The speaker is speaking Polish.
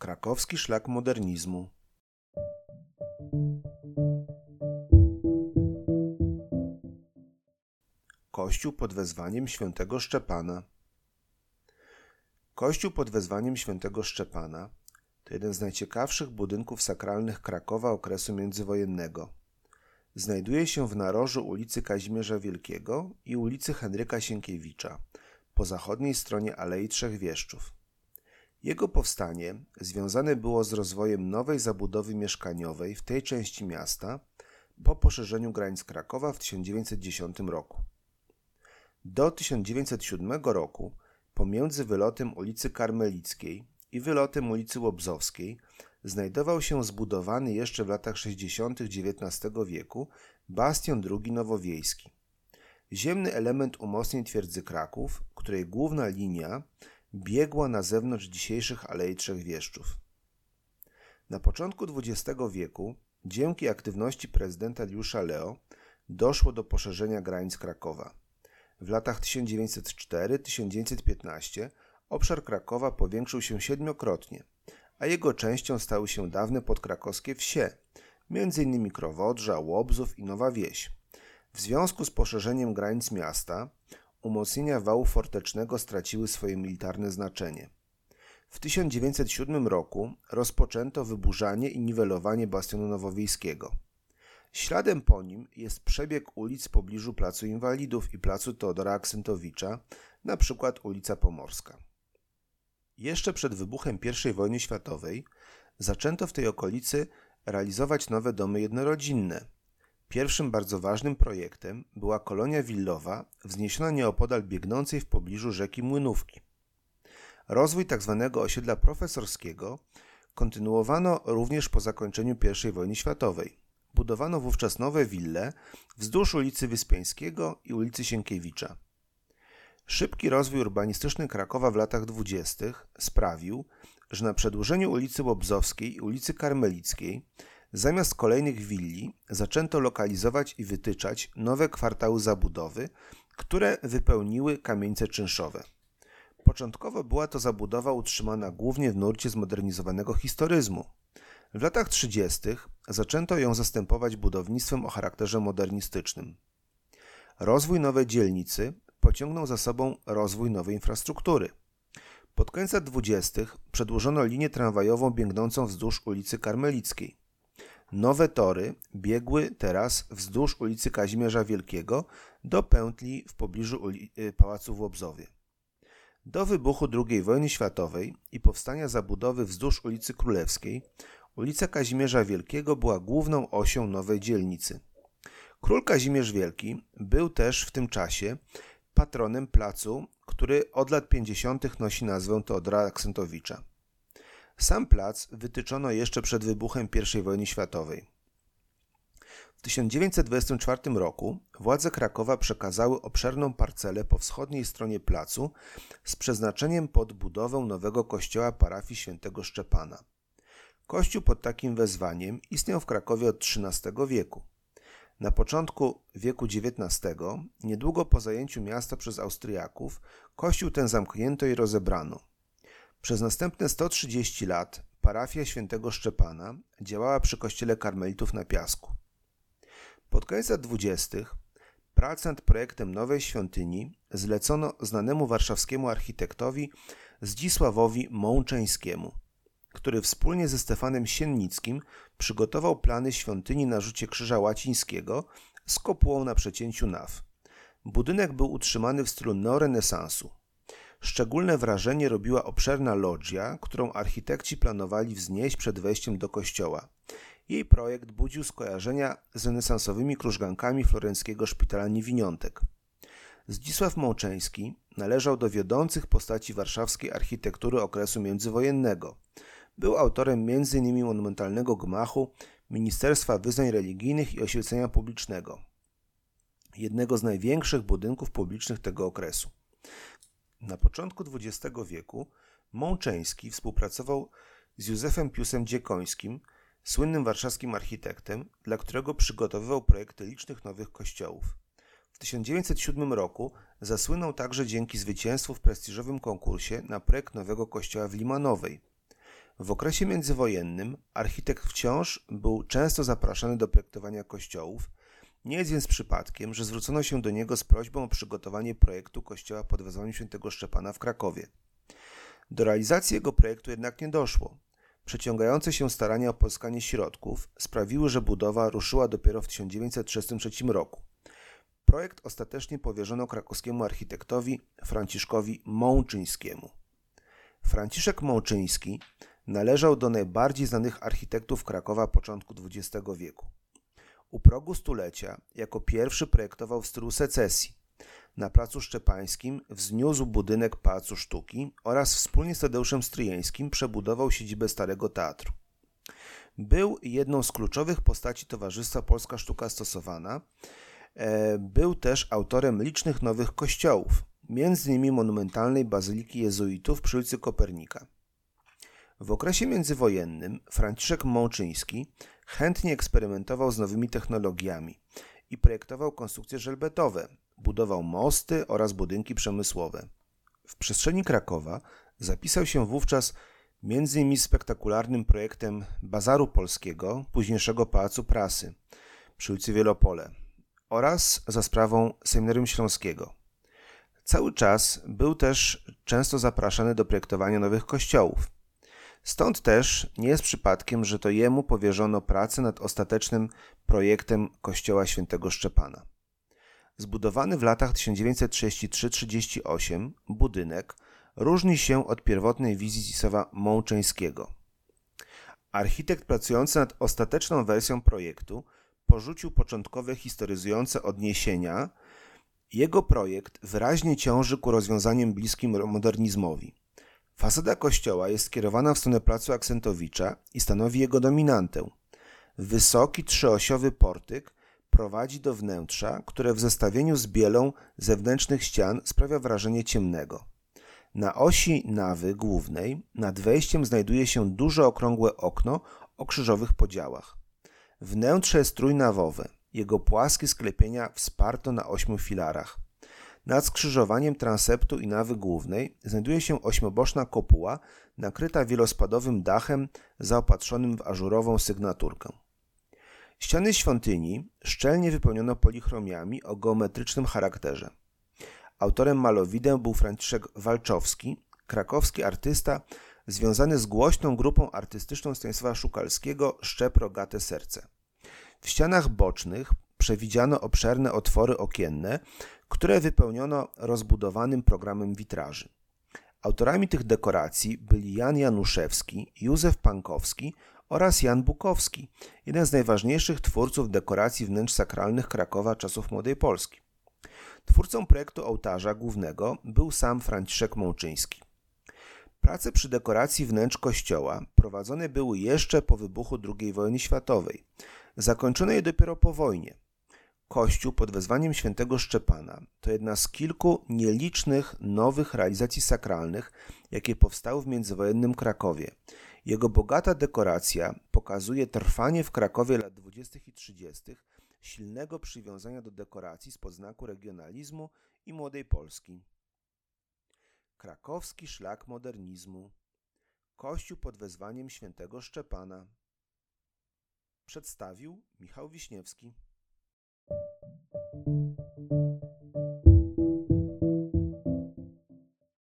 Krakowski szlak modernizmu. Kościół pod wezwaniem świętego Szczepana. Kościół pod wezwaniem świętego Szczepana to jeden z najciekawszych budynków sakralnych Krakowa okresu międzywojennego. Znajduje się w narożu ulicy Kazimierza Wielkiego i ulicy Henryka Sienkiewicza, po zachodniej stronie Alei Trzech Wieszczów. Jego powstanie związane było z rozwojem nowej zabudowy mieszkaniowej w tej części miasta po poszerzeniu granic Krakowa w 1910 roku. Do 1907 roku pomiędzy wylotem ulicy Karmelickiej i wylotem ulicy Łobzowskiej znajdował się zbudowany jeszcze w latach 60. XIX wieku bastion II nowowiejski. Ziemny element umocnień twierdzy Kraków, której główna linia biegła na zewnątrz dzisiejszych Alei Trzech Wieszczów. Na początku XX wieku, dzięki aktywności prezydenta Liusza Leo, doszło do poszerzenia granic Krakowa. W latach 1904-1915 obszar Krakowa powiększył się siedmiokrotnie, a jego częścią stały się dawne podkrakowskie wsie, m.in. Krowodrza, Łobzów i Nowa Wieś. W związku z poszerzeniem granic miasta, umocnienia wału fortecznego straciły swoje militarne znaczenie. W 1907 roku rozpoczęto wyburzanie i niwelowanie bastionu nowowiejskiego. Śladem po nim jest przebieg ulic w pobliżu Placu Inwalidów i Placu Teodora Aksentowicza, na przykład ulica Pomorska. Jeszcze przed wybuchem I wojny światowej zaczęto w tej okolicy realizować nowe domy jednorodzinne. Pierwszym bardzo ważnym projektem była kolonia willowa wzniesiona nieopodal biegnącej w pobliżu rzeki Młynówki. Rozwój tzw. Tak osiedla profesorskiego kontynuowano również po zakończeniu I wojny światowej. Budowano wówczas nowe wille wzdłuż ulicy Wyspiańskiego i ulicy Sienkiewicza. Szybki rozwój urbanistyczny Krakowa w latach dwudziestych sprawił, że na przedłużeniu ulicy Łobzowskiej i ulicy Karmelickiej zamiast kolejnych willi zaczęto lokalizować i wytyczać nowe kwartały zabudowy, które wypełniły kamienice czynszowe. Początkowo była to zabudowa utrzymana głównie w nurcie zmodernizowanego historyzmu. W latach 30. zaczęto ją zastępować budownictwem o charakterze modernistycznym. Rozwój nowej dzielnicy pociągnął za sobą rozwój nowej infrastruktury. Pod koniec lat 20. przedłużono linię tramwajową biegnącą wzdłuż ulicy Karmelickiej. Nowe tory biegły teraz wzdłuż ulicy Kazimierza Wielkiego do pętli w pobliżu y, Pałacu w Łobzowie. Do wybuchu II wojny światowej i powstania zabudowy wzdłuż ulicy Królewskiej ulica Kazimierza Wielkiego była główną osią nowej dzielnicy. Król Kazimierz Wielki był też w tym czasie patronem placu, który od lat 50. nosi nazwę Teodora Aksentowicza. Sam plac wytyczono jeszcze przed wybuchem I wojny światowej. W 1924 roku władze Krakowa przekazały obszerną parcelę po wschodniej stronie placu z przeznaczeniem pod budowę nowego kościoła parafii świętego Szczepana. Kościół pod takim wezwaniem istniał w Krakowie od XIII wieku. Na początku wieku XIX, niedługo po zajęciu miasta przez Austriaków, kościół ten zamknięto i rozebrano. Przez następne 130 lat parafia świętego Szczepana działała przy kościele karmelitów na Piasku. Pod koniec lat 20. prace nad projektem nowej świątyni zlecono znanemu warszawskiemu architektowi Zdzisławowi Mączeńskiemu, który wspólnie ze Stefanem Siennickim przygotował plany świątyni na rzucie krzyża łacińskiego z kopułą na przecięciu naw. Budynek był utrzymany w stylu neorenesansu. Szczególne wrażenie robiła obszerna loggia, którą architekci planowali wznieść przed wejściem do kościoła. Jej projekt budził skojarzenia z renesansowymi krużgankami florenckiego szpitala niewiniątek. Zdzisław Mączeński należał do wiodących postaci warszawskiej architektury okresu międzywojennego. Był autorem m.in. monumentalnego gmachu Ministerstwa Wyznań Religijnych i Oświecenia Publicznego, jednego z największych budynków publicznych tego okresu. Na początku XX wieku Mączeński współpracował z Józefem Piusem Dziekońskim, słynnym warszawskim architektem, dla którego przygotowywał projekty licznych nowych kościołów. W 1907 roku zasłynął także dzięki zwycięstwu w prestiżowym konkursie na projekt nowego kościoła w Limanowej. W okresie międzywojennym architekt wciąż był często zapraszany do projektowania kościołów, nie jest więc przypadkiem, że zwrócono się do niego z prośbą o przygotowanie projektu kościoła pod wezwaniem świętego Szczepana w Krakowie. Do realizacji jego projektu jednak nie doszło. Przeciągające się starania o pozyskanie środków sprawiły, że budowa ruszyła dopiero w 1933 roku. Projekt ostatecznie powierzono krakowskiemu architektowi Franciszkowi Mączyńskiemu. Franciszek Mączyński należał do najbardziej znanych architektów Krakowa początku XX wieku. U progu stulecia jako pierwszy projektował w stylu secesji. Na Placu Szczepańskim wzniósł budynek Pałacu Sztuki oraz wspólnie z Tadeuszem Stryjeńskim przebudował siedzibę Starego Teatru. Był jedną z kluczowych postaci Towarzystwa Polska Sztuka Stosowana. E, był też autorem licznych nowych kościołów, m.in. monumentalnej Bazyliki Jezuitów przy ulicy Kopernika. W okresie międzywojennym Franciszek Mączyński chętnie eksperymentował z nowymi technologiami i projektował konstrukcje żelbetowe, budował mosty oraz budynki przemysłowe. W przestrzeni Krakowa zapisał się wówczas m.in. spektakularnym projektem Bazaru Polskiego, późniejszego Pałacu Prasy przy ulicy Wielopole oraz za sprawą Seminarium Śląskiego. Cały czas był też często zapraszany do projektowania nowych kościołów. Stąd też nie jest przypadkiem, że to jemu powierzono pracę nad ostatecznym projektem kościoła świętego Szczepana. Zbudowany w latach 1933-38 budynek różni się od pierwotnej wizji Zisława Mączeńskiego. Architekt pracujący nad ostateczną wersją projektu porzucił początkowe historyzujące odniesienia. Jego projekt wyraźnie ciąży ku rozwiązaniom bliskim modernizmowi. Fasada kościoła jest skierowana w stronę placu Aksentowicza i stanowi jego dominantę. Wysoki trzyosiowy portyk prowadzi do wnętrza, które w zestawieniu z bielą zewnętrznych ścian sprawia wrażenie ciemnego. Na osi nawy głównej nad wejściem znajduje się duże okrągłe okno o krzyżowych podziałach. Wnętrze jest trójnawowe. Jego płaskie sklepienia wsparto na ośmiu filarach. Nad skrzyżowaniem transeptu i nawy głównej znajduje się ośmioboczna kopuła nakryta wielospadowym dachem zaopatrzonym w ażurową sygnaturkę. Ściany świątyni szczelnie wypełniono polichromiami o geometrycznym charakterze. Autorem malowideł był Franciszek Walczowski, krakowski artysta związany z głośną grupą artystyczną Stanisława Szukalskiego Szczep Rogate Serce. W ścianach bocznych przewidziano obszerne otwory okienne, które wypełniono rozbudowanym programem witraży. Autorami tych dekoracji byli Jan Januszewski, Józef Pankowski oraz Jan Bukowski, jeden z najważniejszych twórców dekoracji wnętrz sakralnych Krakowa czasów Młodej Polski. Twórcą projektu ołtarza głównego był sam Franciszek Mączyński. Prace przy dekoracji wnętrz kościoła prowadzone były jeszcze po wybuchu II wojny światowej. Zakończono je dopiero po wojnie. Kościół pod wezwaniem świętego Szczepana to jedna z kilku nielicznych nowych realizacji sakralnych, jakie powstały w międzywojennym Krakowie. Jego bogata dekoracja pokazuje trwanie w Krakowie lat 20. i 30. silnego przywiązania do dekoracji z podznaku regionalizmu i młodej Polski. Krakowski szlak modernizmu. Kościół pod wezwaniem świętego Szczepana. Przedstawił Michał Wiśniewski. Thank you.